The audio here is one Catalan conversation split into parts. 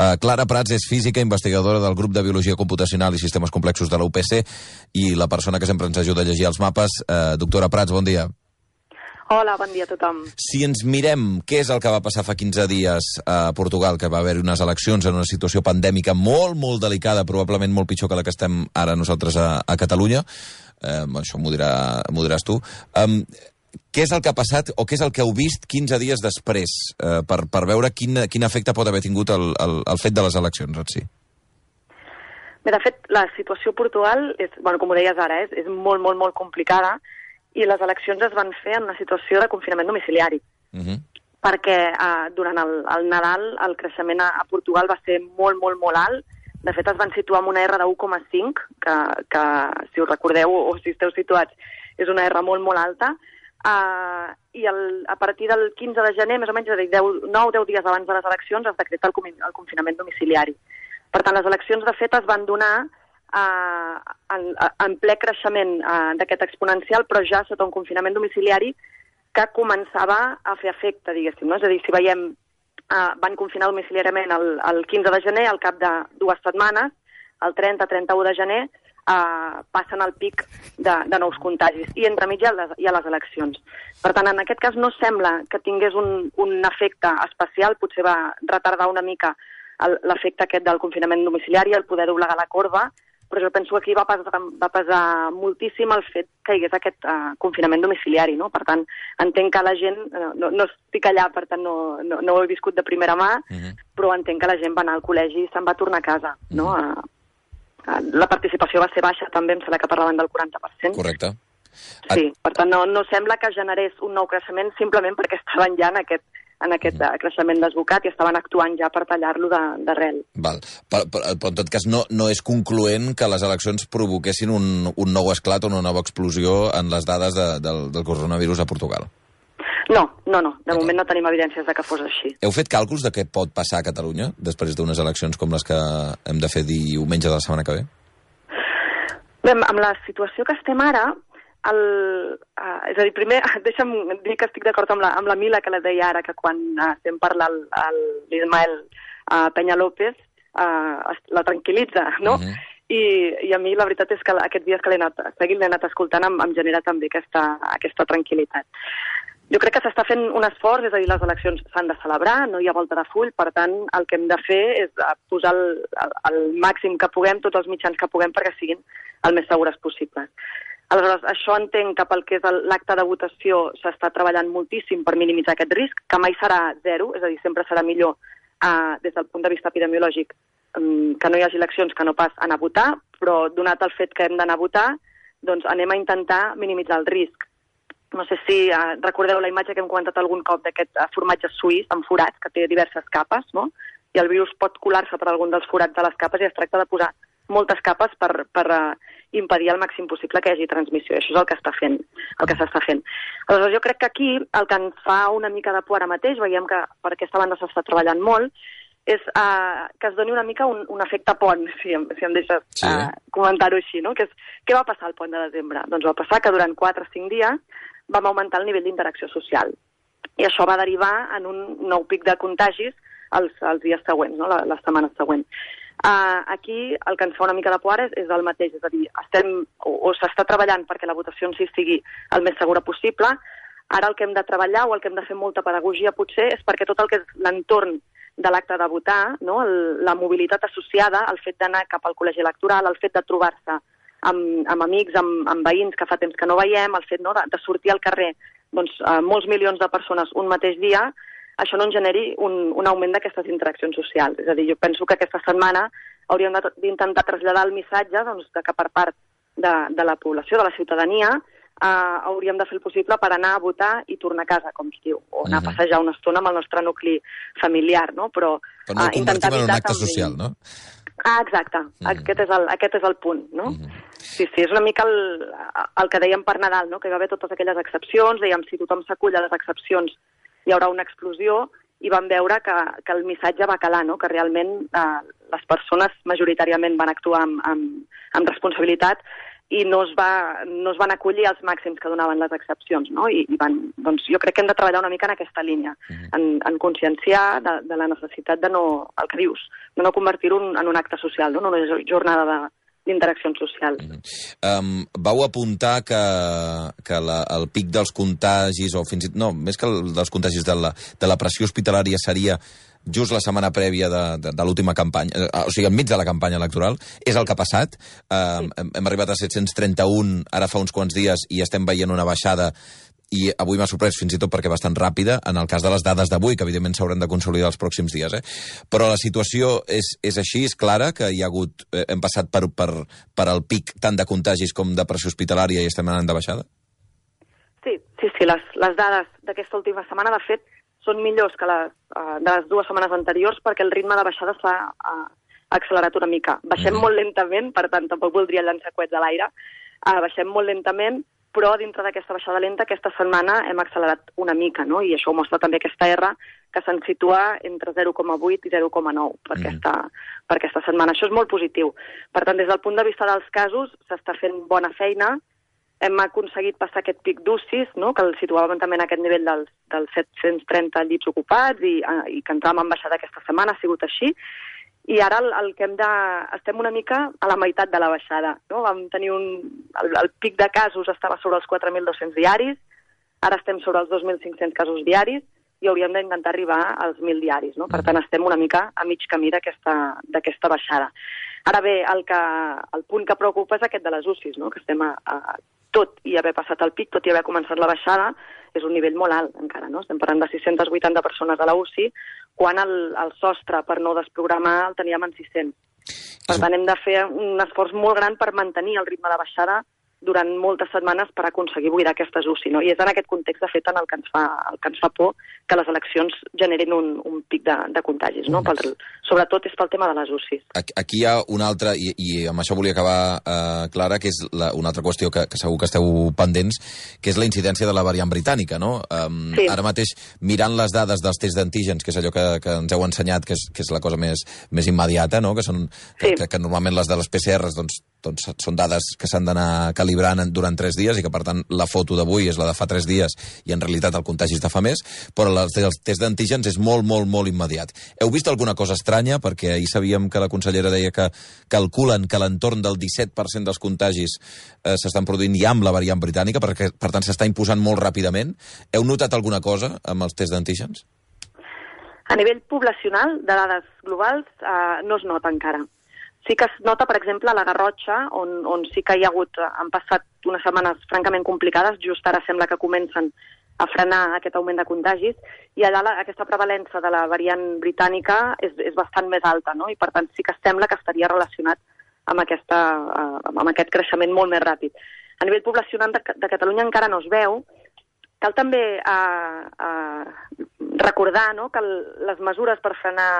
Uh, Clara Prats és física, investigadora del grup de Biologia Computacional i Sistemes Complexos de la UPC i la persona que sempre ens ajuda a llegir els mapes. Uh, doctora Prats, bon dia. Hola, bon dia a tothom. Si ens mirem què és el que va passar fa 15 dies a Portugal, que va haver unes eleccions en una situació pandèmica molt, molt delicada, probablement molt pitjor que la que estem ara nosaltres a, a Catalunya, eh, això m'ho dirà, diràs tu, um, què és el que ha passat o què és el que heu vist 15 dies després eh, per, per veure quin, quin efecte pot haver tingut el, el, el fet de les eleccions en si? Bé, de fet, la situació a Portugal, és, bueno, com ho deies ara, és, és molt, molt, molt complicada i les eleccions es van fer en una situació de confinament domiciliari. Uh -huh. Perquè eh, durant el, el Nadal el creixement a, a Portugal va ser molt, molt, molt alt. De fet, es van situar amb una R de 1,5, que, que, si us recordeu o si esteu situats, és una R molt, molt alta. Uh, I el, a partir del 15 de gener, més o menys, és a dir, 9-10 dies abans de les eleccions, es decreta el, el confinament domiciliari. Per tant, les eleccions, de fet, es van donar eh, en, en ple creixement eh, d'aquest exponencial, però ja sota un confinament domiciliari que començava a fer efecte, diguéssim. No? És a dir, si veiem, eh, van confinar domiciliàriament el, el 15 de gener, al cap de dues setmanes, el 30-31 de gener, eh, passen al pic de, de nous contagis i entremig hi ha, les, hi ha les eleccions. Per tant, en aquest cas no sembla que tingués un, un efecte especial, potser va retardar una mica l'efecte aquest del confinament domiciliari, el poder doblegar la corba, però jo penso que aquí va pesar, va pesar moltíssim el fet que hi hagués aquest uh, confinament domiciliari, no? Per tant, entenc que la gent, uh, no, no estic allà, per tant no, no, no ho he viscut de primera mà, uh mhm. -huh. però entenc que la gent va anar al col·legi i se'n va tornar a casa, uh -huh. no? Uh, la participació va ser baixa també, em sembla que parlaven del 40%. Correcte. Sí, per tant no, no sembla que generés un nou creixement simplement perquè estaven ja en aquest en aquest mm. creixement desbocat i estaven actuant ja per tallar-lo d'arrel. Val. Però, però, però, en tot cas, no, no és concloent que les eleccions provoquessin un, un nou esclat o una nova explosió en les dades de, del, del coronavirus a Portugal? No, no, no. De moment no tenim evidències de que fos així. Heu fet càlculs de què pot passar a Catalunya després d'unes eleccions com les que hem de fer diumenge de la setmana que ve? Bé, amb la situació que estem ara, el, uh, és a dir, primer, deixa'm dir que estic d'acord amb, la, amb la Mila que la deia ara, que quan uh, estem parlant l'Ismael uh, Peña López uh, la tranquil·litza, no? Uh mhm. -huh. I, I a mi la veritat és que aquests dies que l'he anat seguint, l'he anat escoltant, em, em genera també aquesta, aquesta tranquil·litat. Jo crec que s'està fent un esforç, és a dir, les eleccions s'han de celebrar, no hi ha volta de full, per tant, el que hem de fer és posar el, el, el màxim que puguem, tots els mitjans que puguem, perquè siguin el més segures possibles. Aleshores, això entenc que pel que és l'acte de votació s'està treballant moltíssim per minimitzar aquest risc, que mai serà zero, és a dir, sempre serà millor eh, des del punt de vista epidemiològic um, que no hi hagi eleccions que no pas anar a votar, però donat el fet que hem d'anar a votar, doncs anem a intentar minimitzar el risc. No sé si eh, recordeu la imatge que hem comentat algun cop d'aquest eh, formatge suís amb forats, que té diverses capes, no? i el virus pot colar-se per algun dels forats de les capes i es tracta de posar moltes capes per, per uh, impedir al màxim possible que hi hagi transmissió. Això és el que està fent, el que s'està fent. Aleshores, jo crec que aquí el que ens fa una mica de por ara mateix, veiem que per aquesta banda s'està treballant molt, és uh, que es doni una mica un, un efecte pont, si em, si em deixes sí. uh, comentar-ho així, no? Que és, què va passar al pont de desembre? Doncs va passar que durant 4 o 5 dies vam augmentar el nivell d'interacció social. I això va derivar en un nou pic de contagis els, els dies següents, no? la, la setmana següent. Uh, aquí el que ens fa una mica de por és, és el mateix, és a dir, estem, o, o s'està treballant perquè la votació en si sigui el més segura possible, ara el que hem de treballar o el que hem de fer molta pedagogia potser és perquè tot el que és l'entorn de l'acte de votar, no? el, la mobilitat associada, el fet d'anar cap al col·legi electoral, el fet de trobar-se amb, amb amics, amb, amb veïns que fa temps que no veiem, el fet no, de, de sortir al carrer doncs, uh, molts milions de persones un mateix dia, això no en generi un, un augment d'aquestes interaccions socials. És a dir, jo penso que aquesta setmana hauríem d'intentar traslladar el missatge doncs, de que per part de, de la població, de la ciutadania, eh, hauríem de fer el possible per anar a votar i tornar a casa, com es diu, o anar uh -huh. a mhm. passejar una estona amb el nostre nucli familiar, no? Però, Però no eh, intentar en un acte també... social, no? Ah, exacte. Uh mhm. -huh. aquest, és el, aquest és el punt, no? Uh mhm. -huh. Sí, sí, és una mica el, el que dèiem per Nadal, no? que hi va haver totes aquelles excepcions, dèiem, si tothom s'acull a les excepcions hi haurà una explosió i vam veure que, que el missatge va calar, no? que realment eh, les persones majoritàriament van actuar amb, amb, amb responsabilitat i no es, va, no es van acollir els màxims que donaven les excepcions, no? I, i van, doncs jo crec que hem de treballar una mica en aquesta línia, -huh. en, en conscienciar de, de la necessitat de no, el que dius, de no convertir-ho en, en un acte social, no? en una jornada de, d'interaccions socials. Mm -hmm. um, vau apuntar que, que la, el pic dels contagis, o fins i tot, no, més que el, dels contagis de la, de la pressió hospitalària seria just la setmana prèvia de, de, de l'última campanya, eh, o sigui, enmig de la campanya electoral, és el que ha passat. Eh, sí. hem, hem arribat a 731 ara fa uns quants dies i estem veient una baixada i avui m'ha sorprès fins i tot perquè bastant ràpida en el cas de les dades d'avui, que evidentment s'hauran de consolidar els pròxims dies. Eh? Però la situació és, és així, és clara, que hi ha hagut, eh, hem passat per, per, per el pic tant de contagis com de pressió hospitalària i estem anant de baixada? Sí, sí, sí, les, les dades d'aquesta última setmana, de fet, són millors que les uh, de les dues setmanes anteriors perquè el ritme de baixada s'ha uh, accelerat una mica. Baixem mm. molt lentament, per tant, tampoc voldria llançar coets a l'aire, uh, baixem molt lentament, però dintre d'aquesta baixada lenta aquesta setmana hem accelerat una mica, no? i això ho mostra també aquesta R que se'n situa entre 0,8 i 0,9 per, mm. aquesta, per aquesta setmana. Això és molt positiu. Per tant, des del punt de vista dels casos, s'està fent bona feina, hem aconseguit passar aquest pic d'UCIs, no? que el situàvem també en aquest nivell dels, dels 730 llits ocupats i, eh, i que entràvem en baixada aquesta setmana, ha sigut així. I ara el, el que hem de... estem una mica a la meitat de la baixada. No? Vam tenir un... El, el pic de casos estava sobre els 4.200 diaris, ara estem sobre els 2.500 casos diaris i hauríem d'intentar arribar als 1.000 diaris. No? Per tant, estem una mica a mig camí d'aquesta baixada. Ara bé, el, que, el punt que preocupa és aquest de les UCIs, no? que estem a, a tot i haver passat el pic, tot i haver començat la baixada, és un nivell molt alt encara, no? Estem parlant de 680 persones a la UCI, quan el, el sostre per no desprogramar el teníem en 600. Per tant, hem de fer un esforç molt gran per mantenir el ritme de baixada durant moltes setmanes per aconseguir buidar aquestes UCI. No? I és en aquest context, de fet, en el que ens fa, el que ens fa por que les eleccions generin un, un pic de, de contagis. No? Pel, sobretot és pel tema de les UCIs. Aquí hi ha una altra, i, i amb això volia acabar, eh, Clara, que és la, una altra qüestió que, que segur que esteu pendents, que és la incidència de la variant britànica. No? Um, sí. Ara mateix, mirant les dades dels tests d'antígens, que és allò que, que ens heu ensenyat, que és, que és la cosa més, més immediata, no? que, són, que, sí. que, que normalment les de les PCRs doncs, doncs són dades que s'han d'anar calibrant durant tres dies i que, per tant, la foto d'avui és la de fa tres dies i, en realitat, el contagi és de fa més, però el, el test d'antígens és molt, molt, molt immediat. Heu vist alguna cosa estranya? Perquè ahir sabíem que la consellera deia que calculen que l'entorn del 17% dels contagis eh, s'estan produint ja amb la variant britànica, perquè, per tant, s'està imposant molt ràpidament. Heu notat alguna cosa amb els tests d'antígens? A nivell poblacional, de dades globals, eh, no es nota encara. Sí que es nota, per exemple, a la Garrotxa, on, on sí que hi ha hagut, han passat unes setmanes francament complicades, just ara sembla que comencen a frenar aquest augment de contagis, i allà la, aquesta prevalença de la variant britànica és, és bastant més alta, no? i per tant sí que sembla que estaria relacionat amb, aquesta, uh, amb aquest creixement molt més ràpid. A nivell poblacional de, de Catalunya encara no es veu, cal també uh, uh, recordar no, que les mesures per frenar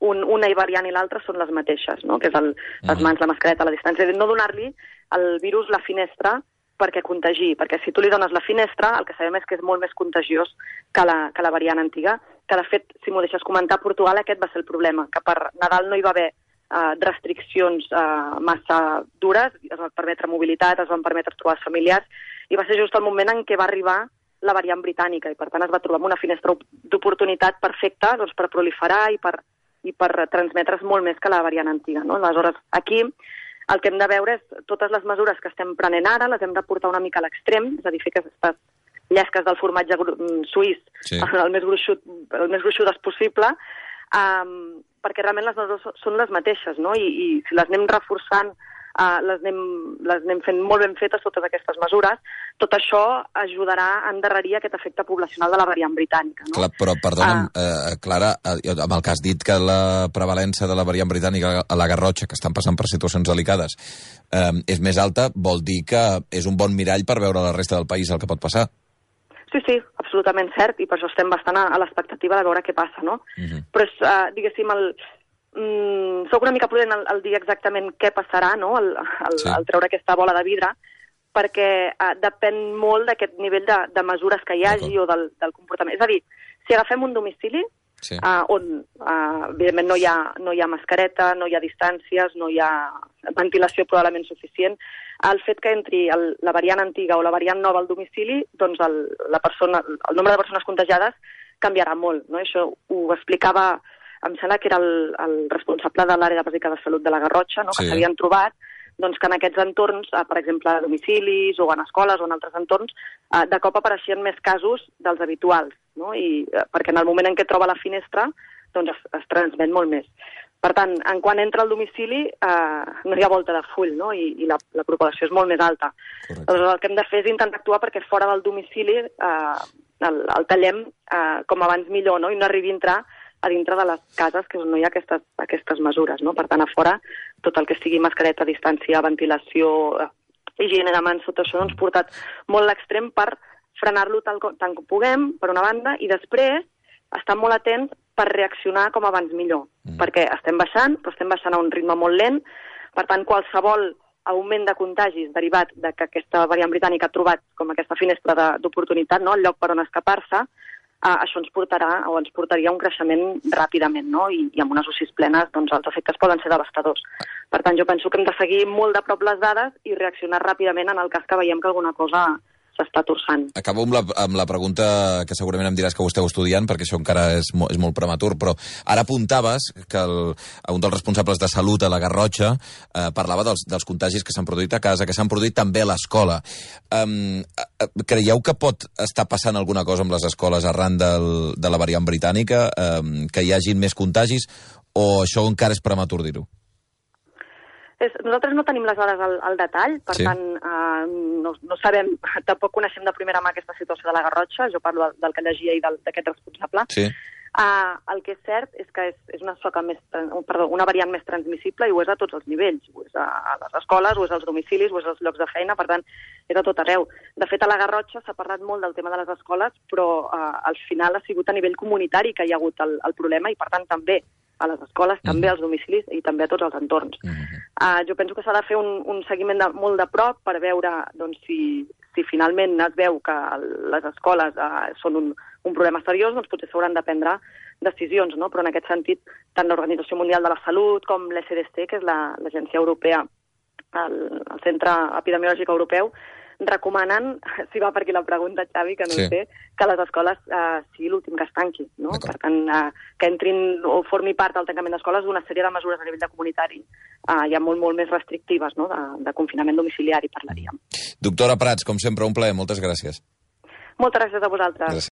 un, una i variant i l'altra són les mateixes, no? que és el, les mans, la mascareta, la distància, no donar-li al virus la finestra perquè contagi, perquè si tu li dones la finestra, el que sabem és que és molt més contagiós que la, que la variant antiga, que de fet, si m'ho deixes comentar, a Portugal aquest va ser el problema, que per Nadal no hi va haver uh, restriccions uh, massa dures, es va permetre mobilitat, es van permetre trobar familiars, i va ser just el moment en què va arribar la variant britànica, i per tant es va trobar una finestra d'oportunitat perfecta doncs, per proliferar i per, i per transmetre's molt més que la variant antiga. No? Aleshores, aquí el que hem de veure és totes les mesures que estem prenent ara les hem de portar una mica a l'extrem, és a dir, fer aquestes llesques del formatge mm, suís sí. el, més gruixut, el més gruixudes possible, um, perquè realment les mesures són les mateixes, no? I, i si les anem reforçant uh, les, anem, les anem fent molt ben fetes, totes aquestes mesures. Tot això ajudarà a endarrerir aquest efecte poblacional de la variant britànica. No? Clar, però, perdona'm, uh, eh, Clara, eh, amb el que has dit que la prevalença de la variant britànica a la Garrotxa, que estan passant per situacions delicades, eh, és més alta, vol dir que és un bon mirall per veure la resta del país el que pot passar. Sí, sí, absolutament cert, i per això estem bastant a, a l'expectativa de veure què passa, no? Uh mhm. -huh. Però és, uh, diguéssim, el, mm, sóc una mica prudent al, al dir exactament què passarà, no?, al, al, sí. al treure aquesta bola de vidre, perquè uh, depèn molt d'aquest nivell de, de mesures que hi hagi o del, del comportament. És a dir, si agafem un domicili, Sí. uh, on, uh, evidentment, no hi, ha, no hi ha mascareta, no hi ha distàncies, no hi ha ventilació probablement suficient. El fet que entri el, la variant antiga o la variant nova al domicili, doncs el, la persona, el nombre de persones contagiades canviarà molt. No? Això ho explicava, em sembla que era el, el responsable de l'àrea bàsica de salut de la Garrotxa, no? Sí. que s'havien trobat doncs, que en aquests entorns, eh, per exemple, a domicilis o en escoles o en altres entorns, eh, de cop apareixien més casos dels habituals, no? I, eh, perquè en el moment en què troba la finestra doncs es, es transmet molt més. Per tant, en quan entra al domicili eh, no hi ha volta de full no? I, i la, la propagació és molt més alta. Correcte. Aleshores, el que hem de fer és intentar actuar perquè fora del domicili eh, el, el tallem eh, com abans millor no? i no arribi a entrar a dintre de les cases que no hi ha aquestes, aquestes mesures. No? Per tant, a fora, tot el que sigui mascareta, distància, ventilació, eh, higiene de mans, tot això doncs, portat molt l'extrem per frenar-lo tant com puguem, per una banda, i després estar molt atents per reaccionar com abans millor, mm. perquè estem baixant, però estem baixant a un ritme molt lent, per tant, qualsevol augment de contagis derivat de que aquesta variant britànica ha trobat com aquesta finestra d'oportunitat, no? el lloc per on escapar-se, eh, això ens portarà o ens portaria a un creixement ràpidament, no? I, i amb unes UCIs plenes doncs, els efectes poden ser devastadors. Per tant, jo penso que hem de seguir molt de prop les dades i reaccionar ràpidament en el cas que veiem que alguna cosa s'està torçant. Acabo amb la, amb la pregunta que segurament em diràs que ho esteu estudiant, perquè això encara és, mo, és molt prematur, però ara apuntaves que el, un dels responsables de salut a la Garrotxa eh, parlava dels, dels contagis que s'han produït a casa, que s'han produït també a l'escola. Um, creieu que pot estar passant alguna cosa amb les escoles arran del, de la variant britànica, um, que hi hagin més contagis, o això encara és prematur dir-ho? És, nosaltres no tenim les dades al, al detall, per Sí. tant, eh, no, no sabem, tampoc coneixem de primera mà aquesta situació de la Garrotxa, jo parlo del, del que llegia i d'aquest responsable. Sí. Uh, el que és cert és que és, és una, soca més, perdó, una variant més transmissible i ho és a tots els nivells. Ho és a, a les escoles, ho és als domicilis, ho és als llocs de feina, per tant, és a tot arreu. De fet, a la Garrotxa s'ha parlat molt del tema de les escoles, però uh, al final ha sigut a nivell comunitari que hi ha hagut el, el problema i, per tant, també a les escoles, també als domicilis i també a tots els entorns. Mhm. Uh, jo penso que s'ha de fer un, un seguiment de, molt de prop per veure doncs, si, si finalment es veu que les escoles uh, són un, un problema seriós, doncs potser s'hauran de prendre decisions, no? però en aquest sentit tant l'Organització Mundial de la Salut com l'SDC, que és la- l'agència europea, el, el Centre Epidemiològic Europeu, recomanen, si va per aquí la pregunta, Xavi, que no Sí. sé, que les escoles eh, sigui l'últim que es tanqui, no? Per tant, eh, que entrin o formi part del tancament d'escoles d'una sèrie de mesures a nivell de comunitari eh, ja molt, molt més restrictives, no?, de, de confinament domiciliari, parlaríem. Doctora Prats, com sempre, un plaer. Moltes gràcies. Moltes gràcies a vosaltres. Gràcies.